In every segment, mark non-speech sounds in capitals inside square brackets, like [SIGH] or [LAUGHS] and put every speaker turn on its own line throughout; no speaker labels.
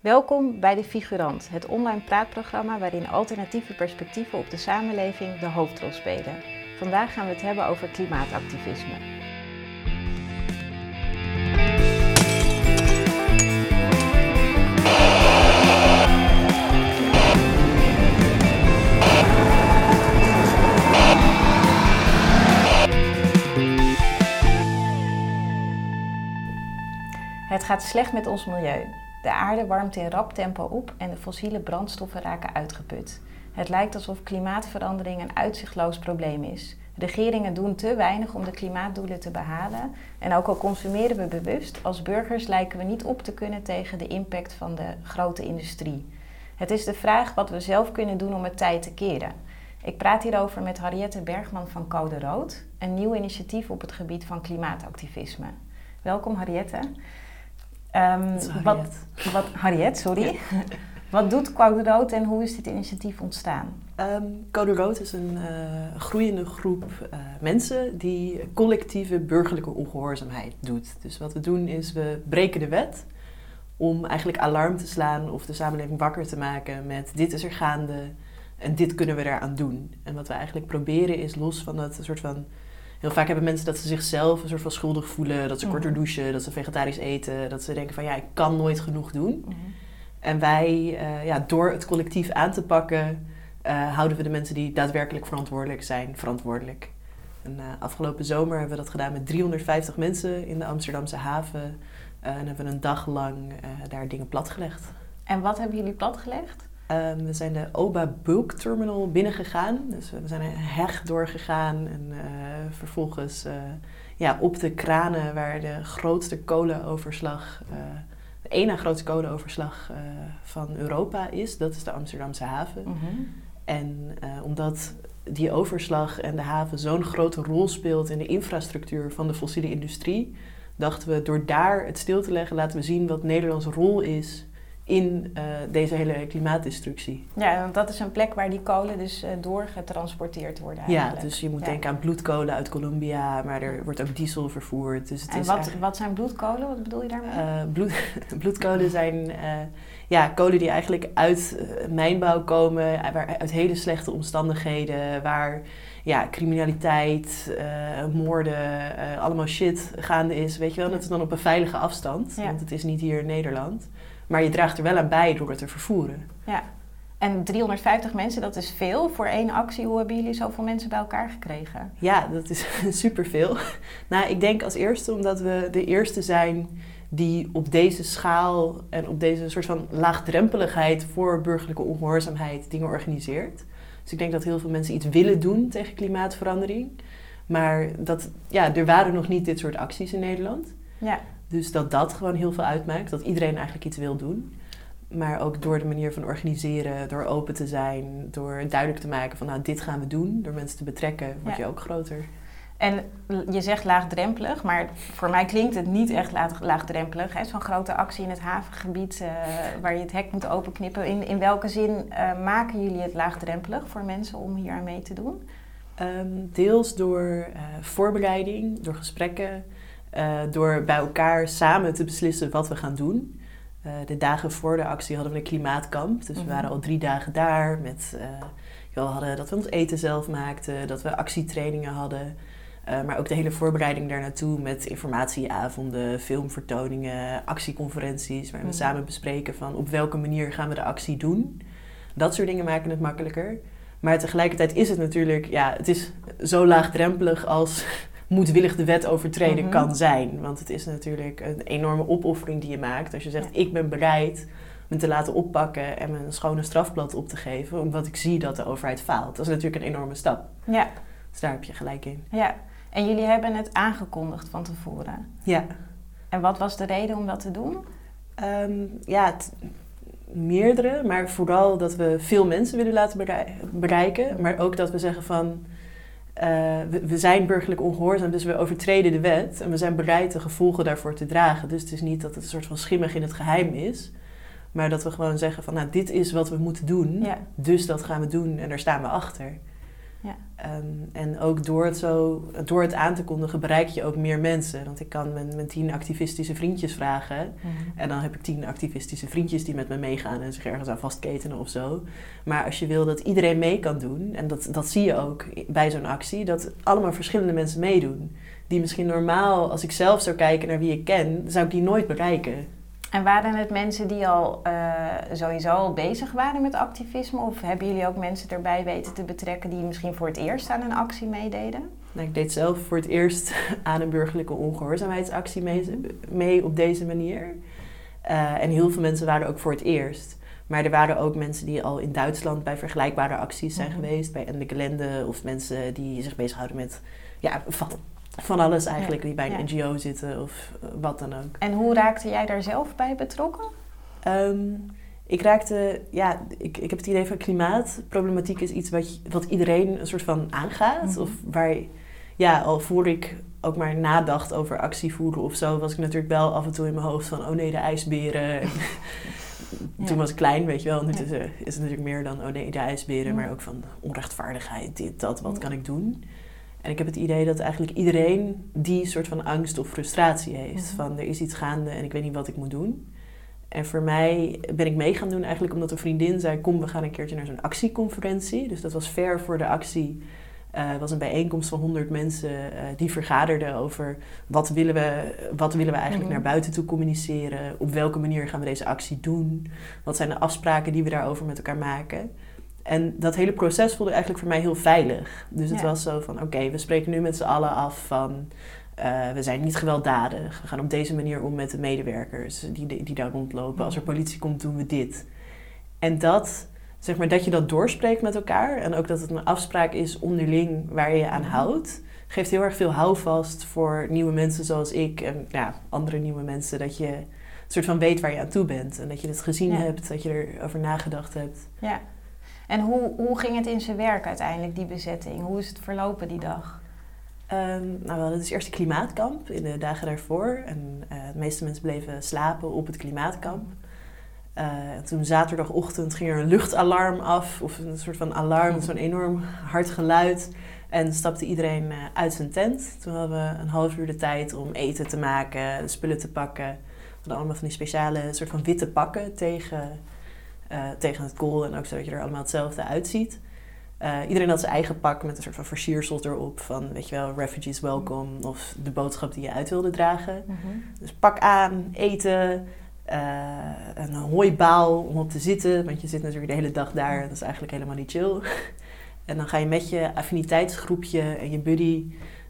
Welkom bij De Figurant, het online praatprogramma waarin alternatieve perspectieven op de samenleving de hoofdrol spelen. Vandaag gaan we het hebben over klimaatactivisme. Het gaat slecht met ons milieu. De aarde warmt in rap tempo op en de fossiele brandstoffen raken uitgeput. Het lijkt alsof klimaatverandering een uitzichtloos probleem is. Regeringen doen te weinig om de klimaatdoelen te behalen. En ook al consumeren we bewust, als burgers lijken we niet op te kunnen tegen de impact van de grote industrie. Het is de vraag wat we zelf kunnen doen om het tijd te keren. Ik praat hierover met Harriette Bergman van Code Rood, een nieuw initiatief op het gebied van klimaatactivisme. Welkom Harriette.
Um, Harriet.
Wat, wat, Harriet, sorry. [LAUGHS] wat doet Code Rood en hoe is dit initiatief ontstaan?
Um, Code Rood is een uh, groeiende groep uh, mensen die collectieve burgerlijke ongehoorzaamheid doet. Dus wat we doen is we breken de wet om eigenlijk alarm te slaan of de samenleving wakker te maken met dit is er gaande en dit kunnen we eraan doen. En wat we eigenlijk proberen is los van dat soort van Heel vaak hebben mensen dat ze zichzelf een soort van schuldig voelen, dat ze mhm. korter douchen, dat ze vegetarisch eten, dat ze denken van ja, ik kan nooit genoeg doen. Mhm. En wij, uh, ja, door het collectief aan te pakken, uh, houden we de mensen die daadwerkelijk verantwoordelijk zijn, verantwoordelijk. En uh, afgelopen zomer hebben we dat gedaan met 350 mensen in de Amsterdamse haven. en hebben we een dag lang daar dingen platgelegd.
En wat hebben jullie platgelegd?
Um, we zijn de Oba Bulk Terminal binnengegaan. Dus we zijn een heg doorgegaan en uh, vervolgens uh, ja, op de kranen waar de grootste kolenoverslag, uh, de ene grootste kolenoverslag van Europa is. Dat is de Amsterdamse haven. Mm -hmm. En omdat die overslag en de haven zo'n grote rol speelt in de infrastructuur van de fossiele industrie, dachten we door daar het stil te leggen, laten we zien wat Nederlands rol is in uh, deze hele klimaatdestructie.
Ja, want dat is een plek waar die kolen dus uh, doorgetransporteerd worden eigenlijk.
Ja, dus je moet ja. denken aan bloedkolen uit Colombia, maar er wordt ook diesel vervoerd. Dus het
en
is
wat, eigenlijk... wat zijn bloedkolen? Wat bedoel je daarmee?
Uh, bloed, [LAUGHS] bloedkolen zijn ja, kolen die eigenlijk uit mijnbouw komen, uit hele slechte omstandigheden, waar ja, criminaliteit, moorden, allemaal shit gaande is. Weet je wel, dat is dan op een veilige afstand, ja. want het is niet hier in Nederland. Maar je draagt er wel aan bij door het te vervoeren.
Ja. En 350 mensen, dat is veel voor één actie. Hoe hebben jullie zoveel mensen bij elkaar gekregen?
Ja, dat is [LAUGHS] superveel. Nou, ik denk als eerste omdat we de eerste zijn die op deze schaal en op deze soort van laagdrempeligheid voor burgerlijke ongehoorzaamheid dingen organiseert. Dus ik denk dat heel veel mensen iets willen doen tegen klimaatverandering. Maar dat, ja, er waren nog niet dit soort acties in Nederland.
Ja.
Dus dat dat gewoon heel veel uitmaakt. Dat iedereen eigenlijk iets wil doen. Maar ook door de manier van organiseren, door open te zijn, door duidelijk te maken van nou dit gaan we doen, door mensen te betrekken, word je ook groter.
En je zegt laagdrempelig, maar voor mij klinkt het niet echt laag, laagdrempelig. Zo'n grote actie in het havengebied uh, waar je het hek moet openknippen. In, in welke zin uh, maken jullie het laagdrempelig voor mensen om hier aan mee te doen?
Um, deels door uh, voorbereiding, door gesprekken, uh, door bij elkaar samen te beslissen wat we gaan doen. Uh, de dagen voor de actie hadden we een klimaatkamp. Dus we mhm. waren al drie dagen daar. Met, uh, we hadden dat we ons eten zelf maakten, dat we actietrainingen hadden. maar ook de hele voorbereiding daar naartoe met informatieavonden, filmvertoningen, actieconferenties. Waar we mhm. samen bespreken van op welke manier gaan we de actie doen. Dat soort dingen maken het makkelijker. Maar tegelijkertijd is het natuurlijk, ja, het is zo laagdrempelig als moedwillig de wet overtreden mhm. kan zijn. Want het is natuurlijk een enorme opoffering die je maakt. Als je zegt, ik ben bereid me te laten oppakken en me een schone strafblad op te geven, omdat ik zie dat de overheid faalt. Dat is natuurlijk een enorme stap.
Ja.
Dus daar heb je gelijk in.
Ja. En jullie hebben het aangekondigd van tevoren.
Ja.
En wat was de reden om dat te doen?
Um, ja, meerdere, maar vooral dat we veel mensen willen laten bereiken. Maar ook dat we zeggen van uh, we, zijn burgerlijk ongehoorzaam, dus we overtreden de wet en we zijn bereid de gevolgen daarvoor te dragen. Dus het is niet dat het een soort van schimmig in het geheim is, maar dat we gewoon zeggen van nou dit is wat we moeten doen, dus dat gaan we doen en daar staan we achter.
Ja.
Ehm, en ook door het, zo, door het aan te kondigen bereik je ook meer mensen. Want ik kan mijn, mijn tien activistische vriendjes vragen. Mhm. En dan heb ik tien activistische vriendjes die met me meegaan en zich ergens aan vastketenen of zo. Maar als je wil dat iedereen mee kan doen, en dat, dat zie je ook bij zo'n actie, dat allemaal verschillende mensen meedoen. Die misschien normaal, als ik zelf zou kijken naar wie ik ken, zou ik die nooit bereiken.
En waren het mensen die al uh, sowieso al bezig waren met activisme? Of hebben jullie ook mensen erbij weten te betrekken die misschien voor het eerst aan een actie meededen?
Nou, ik deed zelf voor het eerst [LAUGHS] aan een burgerlijke ongehoorzaamheidsactie mee, mee op deze manier. Uh, en heel veel mensen waren ook voor het eerst. Maar er waren ook mensen die al in Duitsland bij vergelijkbare acties zijn mhm. geweest. Bij Ende Gelände of mensen die zich bezighouden met ja, van alles eigenlijk, die bij een NGO zitten of eh, wat dan ook.
En hoe raakte jij daar zelf bij betrokken?
Ehm, ik raakte, ja, ik, ik heb het idee van klimaatproblematiek is iets wat, wat iedereen een soort van aangaat. Mhm. Of waar, ja, al voor ik ook maar nadacht over actie voeren of zo, was ik natuurlijk wel af en toe in mijn hoofd van, oh nee, de ijsberen. [LAUGHS] [LAUGHS] Toen was ik klein, weet je wel. Nu is, is het natuurlijk meer dan, oh nee, de ijsberen, maar ook van onrechtvaardigheid, dit, dat, wat kan ik doen? En ik heb het idee dat eigenlijk iedereen die soort van angst of frustratie heeft. Mhm. Van er is iets gaande en ik weet niet wat ik moet doen. En voor mij ben ik mee gaan doen eigenlijk omdat een vriendin zei... kom, we gaan een keertje naar zo'n actieconferentie. Dus dat was ver voor de actie. Uh, was een bijeenkomst van 100 mensen uh, die vergaderden over... wat willen we, wat willen we eigenlijk mhm. naar buiten toe communiceren? Op welke manier gaan we deze actie doen? Wat zijn de afspraken die we daarover met elkaar maken? En dat hele proces voelde eigenlijk voor mij heel veilig. Dus het was zo van, oké, we spreken nu met z'n allen af van... Uh, we zijn niet gewelddadig. We gaan op deze manier om met de medewerkers die, die daar rondlopen. Als er politie komt, doen we dit. En dat, zeg maar, dat je dat doorspreekt met elkaar... en ook dat het een afspraak is onderling waar je je aan mhm. houdt... geeft heel erg veel houvast voor nieuwe mensen zoals ik... en ja, andere nieuwe mensen, dat je een soort van weet waar je aan toe bent... en dat je het gezien hebt, dat je erover nagedacht hebt.
Ja. En hoe, hoe ging het in zijn werk uiteindelijk, die bezetting? Hoe is het verlopen die dag?
Um, nou, we hadden dus eerst een klimaatkamp in de dagen daarvoor. En uh, de meeste mensen bleven slapen op het klimaatkamp. Uh, toen zaterdagochtend ging er een luchtalarm af, of een soort van alarm, zo'n enorm hard geluid. En stapte iedereen uh, uit zijn tent. Toen hadden we een half uur de tijd om eten te maken, spullen te pakken. We hadden allemaal van die speciale soort van witte pakken tegen uh, tegen het kool en ook zodat je er allemaal hetzelfde uitziet. Uh, iedereen had zijn eigen pak met een soort van versiersels erop van, weet je wel, refugees welcome of de boodschap die je uit wilde dragen. Mhm. Dus pak aan, eten, uh, een hooibaal om op te zitten, want je zit natuurlijk de hele dag daar, dat is eigenlijk helemaal niet chill. [LAUGHS] en dan ga je met je affiniteitsgroepje en je buddy,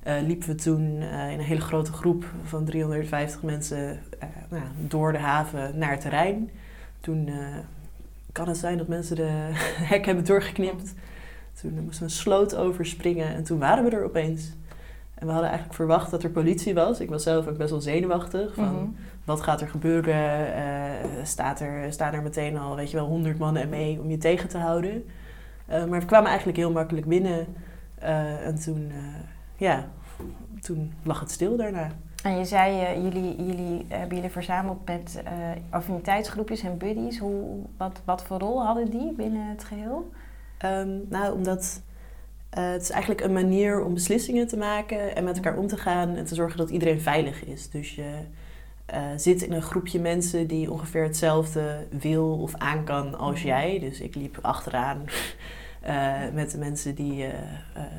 uh, liepen we toen in een hele grote groep van 350 mensen nou, door de haven naar het terrein. Toen kan het zijn dat mensen de [LAUGHS] hek hebben doorgeknipt. Toen moesten we een sloot overspringen en toen waren we er opeens. En we hadden eigenlijk verwacht dat er politie was. Ik was zelf ook best wel zenuwachtig. Van, mhm. Wat gaat er gebeuren? Uh, staat er, staan er meteen al, weet je wel, honderd mannen mee om je tegen te houden? Uh, maar we kwamen eigenlijk heel makkelijk binnen. Uh, en toen, ja, toen lag het stil daarna.
En je zei, uh, jullie, jullie hebben jullie verzameld met uh, affiniteitsgroepjes en buddies. Hoe, wat, wat voor rol hadden die binnen het geheel?
Um, nou, omdat uh, het is eigenlijk een manier om beslissingen te maken en met elkaar om te gaan en te zorgen dat iedereen veilig is. Dus je zit in een groepje mensen die ongeveer hetzelfde wil of aan kan als mhm. jij. Dus ik liep achteraan [LAUGHS] met de mensen die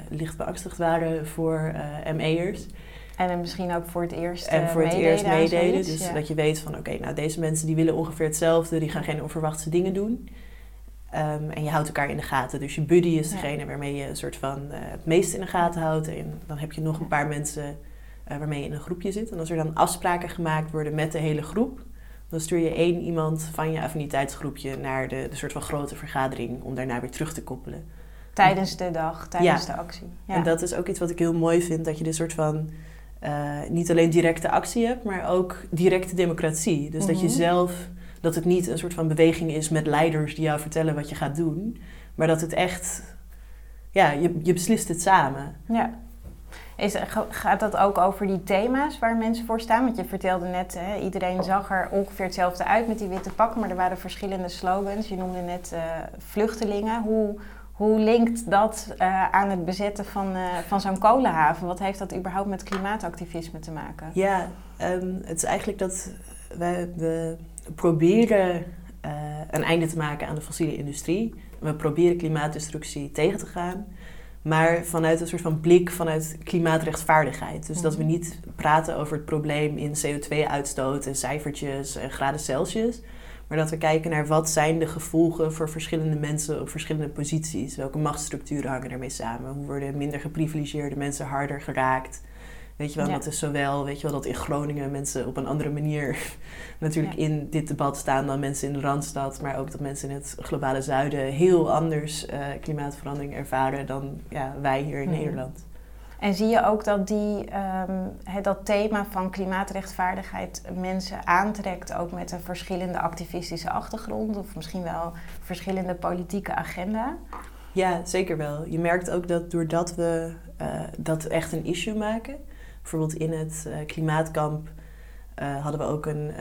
licht beangstigd waren voor ME'ers.
En misschien ook voor het eerst
En voor het eerst meededen. Dus dat je weet van oké, nou deze mensen die willen ongeveer hetzelfde, die gaan geen onverwachte dingen doen. Um, en je houdt elkaar in de gaten. Dus je buddy is degene waarmee je een soort van uh, het meest in de gaten houdt. En dan heb je nog een paar mensen uh, waarmee je in een groepje zit. En als er dan afspraken gemaakt worden met de hele groep, dan stuur je één iemand van je affiniteitsgroepje naar de, de soort van grote vergadering om daarna weer terug te koppelen.
Tijdens de dag, tijdens de actie.
Ja. En dat is ook iets wat ik heel mooi vind, dat je de soort van uh, niet alleen directe actie hebt, maar ook directe democratie. Dus dat je mhm. zelf, dat het niet een soort van beweging is met leiders die jou vertellen wat je gaat doen, maar dat het echt, ja, je, je beslist het samen.
Ja. Is, gaat dat ook over die thema's waar mensen voor staan? Want je vertelde net, hè, iedereen zag er ongeveer hetzelfde uit met die witte pakken, maar er waren verschillende slogans. Je noemde net uh, vluchtelingen. Hoe, Hoe linkt dat uh, aan het bezetten van, uh, van zo'n kolenhaven? Wat heeft dat überhaupt met klimaatactivisme te maken?
Ja, um, het is eigenlijk dat wij, we proberen uh, een einde te maken aan de fossiele industrie. We proberen klimaatdestructie tegen te gaan. Maar vanuit een soort van blik vanuit klimaatrechtvaardigheid. Dus dat we mhm. niet praten over het probleem in CO2-uitstoot en cijfertjes en graden Celsius. Maar dat we kijken naar wat zijn de gevolgen voor verschillende mensen op verschillende posities. Welke machtsstructuren hangen daarmee samen? Hoe worden minder geprivilegeerde mensen harder geraakt? Weet je wel, dat is zowel, weet je wel, dat in Groningen mensen op een andere manier [LAUGHS] natuurlijk in dit debat staan dan mensen in de Randstad. Maar ook dat mensen in het globale zuiden heel anders uh, klimaatverandering ervaren dan ja, wij hier in mhm. Nederland.
En zie je ook dat die, um, dat thema van klimaatrechtvaardigheid mensen aantrekt, ook met een verschillende activistische achtergrond of misschien wel verschillende politieke agenda?
Ja, zeker wel. Je merkt ook dat doordat we uh, dat echt een issue maken, bijvoorbeeld in het uh, klimaatkamp uh, hadden we ook een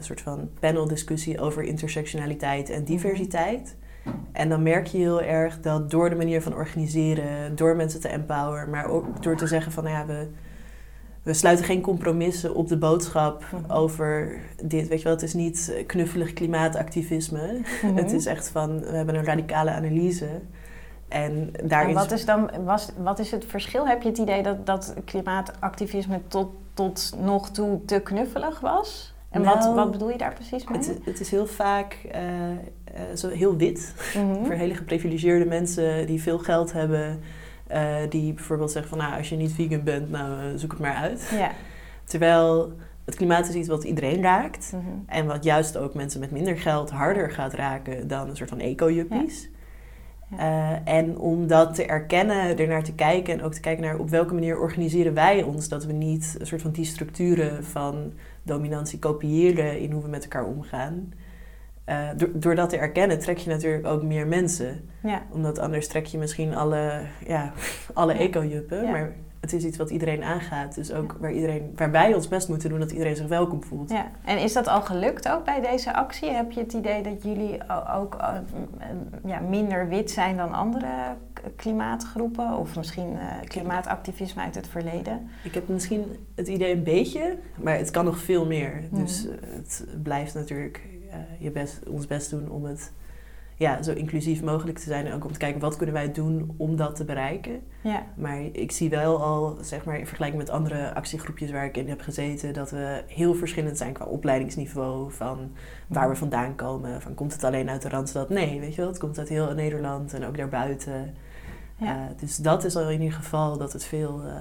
soort van paneldiscussie over intersectionaliteit en diversiteit. En dan merk je heel erg dat door de manier van organiseren, door mensen te empoweren, maar ook door te zeggen van nou ja, we, we sluiten geen compromissen op de boodschap mhm. over dit. Weet je wel, het is niet knuffelig klimaatactivisme. Mhm. Het is echt van, we hebben een radicale analyse. En, daarin...
wat is dan was, wat is het verschil? Heb je het idee dat, dat klimaatactivisme tot, tot nog toe te knuffelig was? En wat, nou, wat bedoel je daar precies mee?
Het, het is heel vaak uh, zo heel wit. Mhm. [LAUGHS] Voor hele geprivilegeerde mensen die veel geld hebben. Uh, die bijvoorbeeld zeggen van nou, als je niet vegan bent, nou zoek het maar uit. Ja. Terwijl het klimaat is iets wat iedereen raakt. Mhm. En wat juist ook mensen met minder geld harder gaat raken dan een soort van eco-juppies. Uh, en om dat te erkennen, ernaar te kijken en ook te kijken naar op welke manier organiseren wij ons, dat we niet een soort van die structuren van dominantie kopiëren in hoe we met elkaar omgaan. Uh, door dat te erkennen trek je natuurlijk ook meer mensen. Ja. Omdat anders trek je misschien alle, ja, alle eco-juppen. Maar het is iets wat iedereen aangaat. Dus ook waar, iedereen, waar wij ons best moeten doen dat iedereen zich welkom voelt.
Ja. En is dat al gelukt ook bij deze actie? Heb je het idee dat jullie ook uh, ja, minder wit zijn dan andere klimaatgroepen? Of misschien uh, klimaatactivisme uit het verleden?
Ik heb misschien het idee een beetje, maar het kan nog veel meer. Mhm. Dus het blijft natuurlijk je best, ons best doen om het ja, zo inclusief mogelijk te zijn. En ook om te kijken wat kunnen wij doen om dat te bereiken. Ja. Maar ik zie wel al, zeg maar, in vergelijking met andere actiegroepjes waar ik in heb gezeten, dat we heel verschillend zijn qua opleidingsniveau. Van waar we vandaan komen. Van komt het alleen uit de Randstad? Nee, weet je wel, het komt uit heel Nederland en ook daarbuiten. Ja. Uh, dus dat is al in ieder geval dat het veel uh,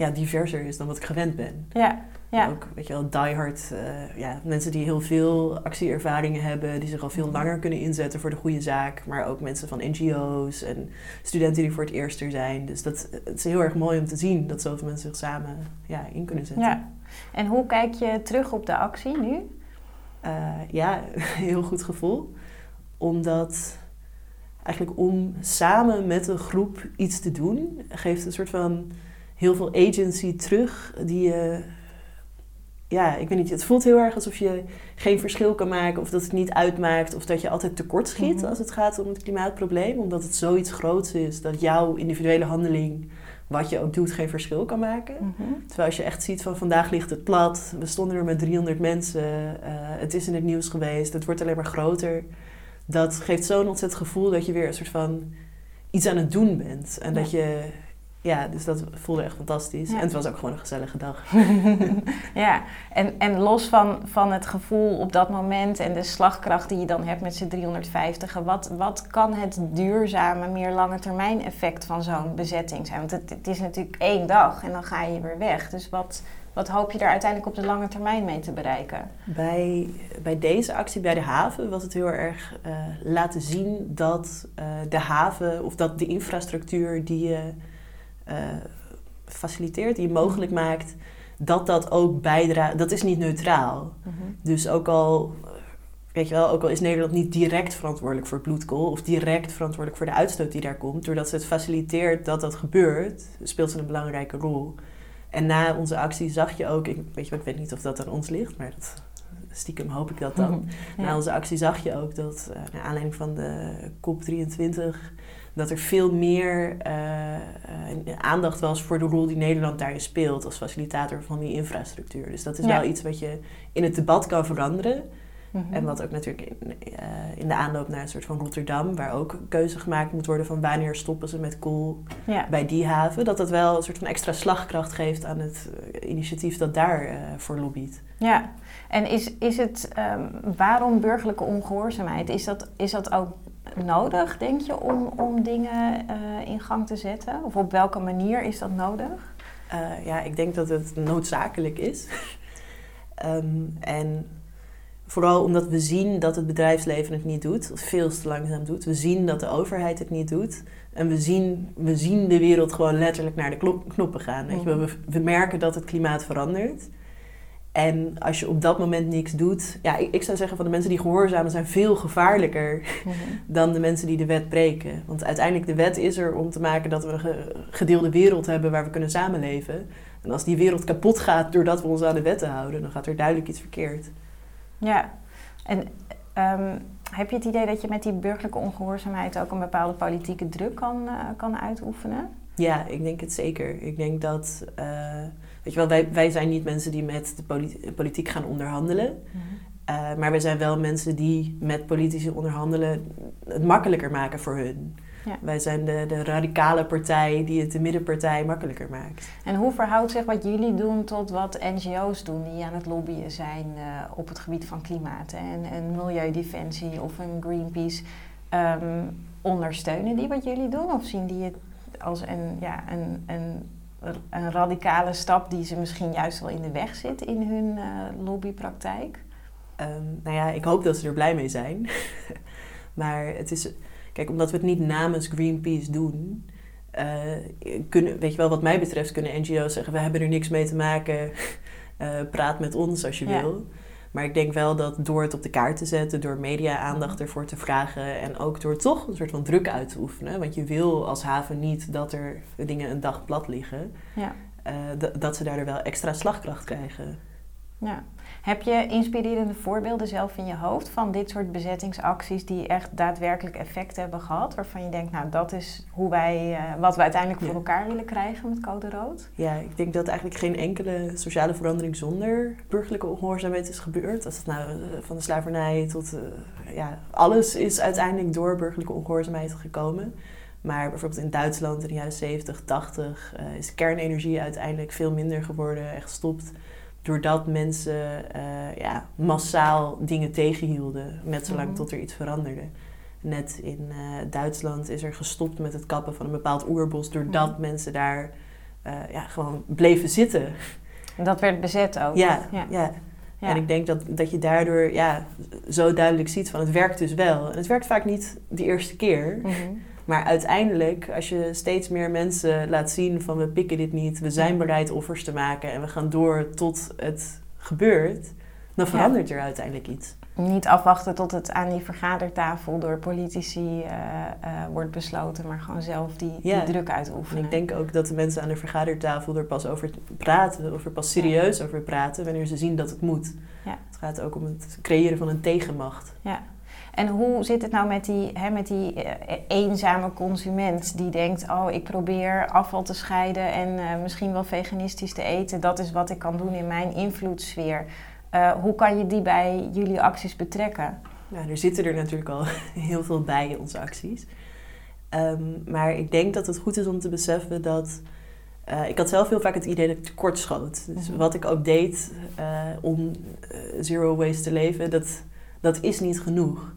ja, diverser is dan wat ik gewend ben. Ja. Ja. Ook, weet je wel, diehard. Uh, ja, mensen die heel veel actieervaringen hebben, die zich al veel langer kunnen inzetten voor de goede zaak. Maar ook mensen van NGO's en studenten die voor het eerst er zijn. Dus dat, het is heel erg mooi om te zien dat zoveel mensen zich samen ja, in kunnen zetten.
Ja. En hoe kijk je terug op de actie nu?
Uh, ja, [LAUGHS] heel goed gevoel. Omdat eigenlijk om samen met een groep iets te doen, geeft een soort van heel veel agency terug die je ja, ik weet niet, het voelt heel erg alsof je geen verschil kan maken of dat het niet uitmaakt of dat je altijd tekort schiet mhm. als het gaat om het klimaatprobleem, omdat het zoiets groots is dat jouw individuele handeling, wat je ook doet, geen verschil kan maken. Mhm. Terwijl als je echt ziet van vandaag ligt het plat, we stonden er met 300 mensen, uh, het is in het nieuws geweest, het wordt alleen maar groter. Dat geeft zo'n ontzettend gevoel dat je weer een soort van iets aan het doen bent en dat je ja, dus dat voelde echt fantastisch. En het was ook gewoon een gezellige dag. [LAUGHS]
ja, en, en los van, van het gevoel op dat moment en de slagkracht die je dan hebt met z'n 350, wat, wat kan het duurzame, meer lange termijn effect van zo'n bezetting zijn? Want het, het is natuurlijk één dag en dan ga je weer weg. Dus wat, wat hoop je daar uiteindelijk op de lange termijn mee te bereiken?
Bij, bij deze actie bij de haven was het heel erg uh, laten zien dat uh, de haven of dat de infrastructuur die je uh, faciliteert, die mogelijk maakt, dat dat ook bijdraagt. Dat is niet neutraal. Mhm. Dus ook al, weet je wel, ook al is Nederland niet direct verantwoordelijk voor bloedkool of direct verantwoordelijk voor de uitstoot die daar komt, doordat ze het faciliteert dat dat gebeurt, speelt ze een belangrijke rol. En na onze actie zag je ook, ik, weet je, ik weet niet of dat aan ons ligt, maar dat stiekem hoop ik dat dan.
Mhm.
Na onze actie zag je ook dat, uh, naar aanleiding van de COP23, dat er veel meer uh, aandacht was voor de rol die Nederland daarin speelt als facilitator van die infrastructuur. Dus dat is wel iets wat je in het debat kan veranderen. Mhm. En wat ook natuurlijk in, uh, in, de aanloop naar een soort van Rotterdam, waar ook een keuze gemaakt moet worden van wanneer stoppen ze met kool bij die haven, dat dat wel een soort van extra slagkracht geeft aan het initiatief dat daar uh, voor lobbyt.
Ja, en is, is het, um, waarom burgerlijke ongehoorzaamheid? Is dat, is dat ook nodig, denk je, om, om dingen uh, in gang te zetten? Of op welke manier is dat nodig?
Uh, ja, ik denk dat het noodzakelijk is. um, [LAUGHS] en vooral omdat we zien dat het bedrijfsleven het niet doet, of veel te langzaam doet. We zien dat de overheid het niet doet. En we zien, we zien de wereld gewoon letterlijk naar de knoppen gaan. Weet je? We, we merken dat het klimaat verandert. En als je op dat moment niks doet, ja, ik, ik zou zeggen van de mensen die gehoorzamen zijn veel gevaarlijker mhm. [LAUGHS] dan de mensen die de wet breken. Want uiteindelijk de wet is er om te maken dat we een gedeelde wereld hebben waar we kunnen samenleven. En als die wereld kapot gaat doordat we ons aan de wetten houden, dan gaat er duidelijk iets verkeerd.
Ja, en um, heb je het idee dat je met die burgerlijke ongehoorzaamheid ook een bepaalde politieke druk kan, uh, kan uitoefenen?
Ja, ik denk het zeker. Ik denk dat, uh, weet je wel, wij, wij zijn niet mensen die met de politi politiek gaan onderhandelen. Mm -hmm. uh, maar wij zijn wel mensen die met politici onderhandelen het makkelijker maken voor hun. Ja. Wij zijn de, de radicale partij die het de middenpartij makkelijker maakt.
En hoe verhoudt zich wat jullie doen tot wat NGO's doen die aan het lobbyen zijn uh, op het gebied van klimaat en, en milieudefensie of een Greenpeace? Um, ondersteunen die wat jullie doen of zien die het als een, ja, een, een, een radicale stap die ze misschien juist wel in de weg zit in hun uh, lobbypraktijk?
Um, nou ja, ik hoop dat ze er blij mee zijn. [LAUGHS] maar het is Kijk, omdat we het niet namens Greenpeace doen, uh, kunnen, weet je wel, wat mij betreft kunnen NGO's zeggen: we hebben er niks mee te maken, uh, [LAUGHS] praat met ons als je ja. wil. Maar ik denk wel dat door het op de kaart te zetten, door media-aandacht ervoor te vragen en ook door toch een soort van druk uit te oefenen, want je wil als haven niet dat er dingen een dag plat liggen, ja. uh, dat ze daardoor wel extra slagkracht krijgen.
Ja. Heb je inspirerende voorbeelden zelf in je hoofd van dit soort bezettingsacties die echt daadwerkelijk effect hebben gehad? Waarvan je denkt, nou dat is hoe wij, uh, wat we uiteindelijk voor elkaar willen krijgen met Code Rood?
Ja, ik denk dat eigenlijk geen enkele sociale verandering zonder burgerlijke ongehoorzaamheid is gebeurd. Als het nou uh, van de slavernij tot uh, ja, alles is uiteindelijk door burgerlijke ongehoorzaamheid gekomen. Maar bijvoorbeeld in Duitsland in de jaren 70, 80 is kernenergie uiteindelijk veel minder geworden en gestopt doordat mensen uh, ja, massaal dingen tegenhielden, net zolang mm -hmm. tot er iets veranderde. Net in uh, Duitsland is er gestopt met het kappen van een bepaald oerbos, doordat mm -hmm. mensen daar uh, ja, gewoon bleven zitten.
En dat werd bezet ook.
Ja, ja. ja. ja. En ik denk dat, dat je daardoor ja, zo duidelijk ziet van het werkt dus wel. En het werkt vaak niet de eerste keer. Mm -hmm. Maar uiteindelijk, als je steeds meer mensen laat zien van we pikken dit niet, we zijn bereid offers te maken en we gaan door tot het gebeurt, dan verandert ja. er uiteindelijk iets.
Niet afwachten tot het aan die vergadertafel door politici uh, uh, wordt besloten, maar gewoon zelf die, ja. die druk uitoefenen.
En ik denk ook dat de mensen aan de vergadertafel er pas over praten, of er pas serieus ja. over praten, wanneer ze zien dat het moet. Het gaat ook om het creëren van een tegenmacht.
Ja. En hoe zit het nou met die, hè, met die uh, eenzame consument die denkt: Oh, ik probeer afval te scheiden en uh, misschien wel veganistisch te eten. Dat is wat ik kan doen in mijn invloedssfeer. Uh, hoe kan je die bij jullie acties betrekken?
Nou, er zitten er natuurlijk al [LAUGHS] heel veel bij in onze acties. Um, maar ik denk dat het goed is om te beseffen dat. ik had zelf heel vaak het idee dat ik tekort schoot. Dus -hmm. wat ik ook deed om zero waste te leven, dat, dat is niet genoeg.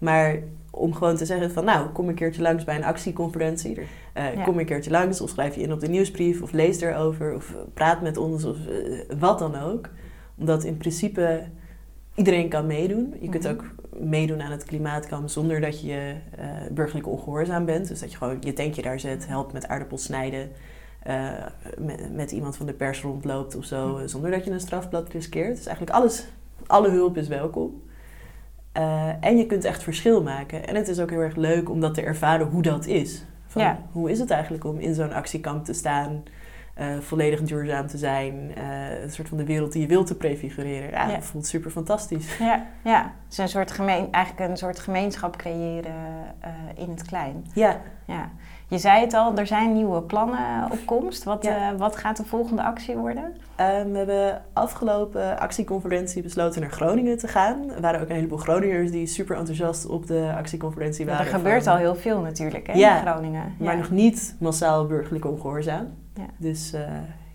Maar om gewoon te zeggen van nou, kom een keertje langs bij een actieconferentie. Uh, ja. Kom een keertje langs of schrijf je in op de nieuwsbrief of lees erover of praat met ons of uh, wat dan ook. Omdat in principe iedereen kan meedoen. Je kunt ook meedoen aan het klimaatkamp zonder dat je uh, burgerlijk ongehoorzaam bent. Dus dat je gewoon je tentje daar zet, helpt met aardappels snijden. Met, met, iemand van de pers rondloopt of zo, mm-hmm. zonder dat je een strafblad riskeert. Dus eigenlijk alles, alle hulp is welkom. Uh, en je kunt echt verschil maken. En het is ook heel erg leuk om dat te ervaren hoe dat is. Van,
ja.
Hoe is het eigenlijk om in zo'n actiekamp te staan? uh, volledig duurzaam te zijn. Uh, een soort van de wereld die je wilt te prefigureren. Ja, dat voelt super fantastisch. [LAUGHS]
Ja, ja. Een soort gemeen, eigenlijk een soort gemeenschap creëren in het klein.
Ja.
Ja. Je zei het al, er zijn nieuwe plannen op komst. Wat, ja. wat gaat de volgende actie worden?
Um, we hebben afgelopen actieconferentie besloten naar Groningen te gaan. Er waren ook een heleboel Groningers die super enthousiast op de actieconferentie waren.
er gebeurt al heel veel natuurlijk hè, in Groningen.
Maar nog niet massaal burgerlijk ongehoorzaam. Ja. Dus uh,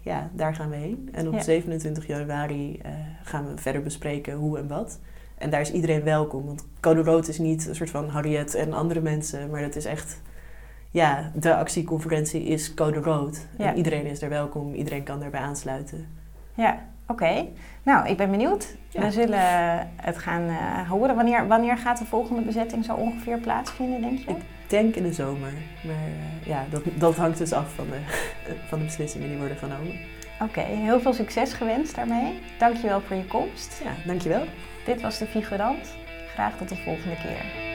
ja, daar gaan we heen. En op 27 januari uh, gaan we verder bespreken hoe en wat. En daar is iedereen welkom. Want Code Rood is niet een soort van Harriet en andere mensen. Maar dat is echt... Ja, de actieconferentie is Code Rood. En iedereen is er welkom. Iedereen kan daarbij aansluiten.
Ja, oké. Nou, ik ben benieuwd. We zullen het gaan uh, horen. Wanneer, wanneer gaat de volgende bezetting zo ongeveer plaatsvinden, denk je?
Ik denk in de zomer. Maar uh, ja, dat, dat hangt dus af van de, [LAUGHS] van de beslissingen die worden genomen.
Oké, heel veel succes gewenst daarmee. Dankjewel voor je komst.
Ja, dankjewel.
Dit was de Figurant. Graag tot de volgende keer.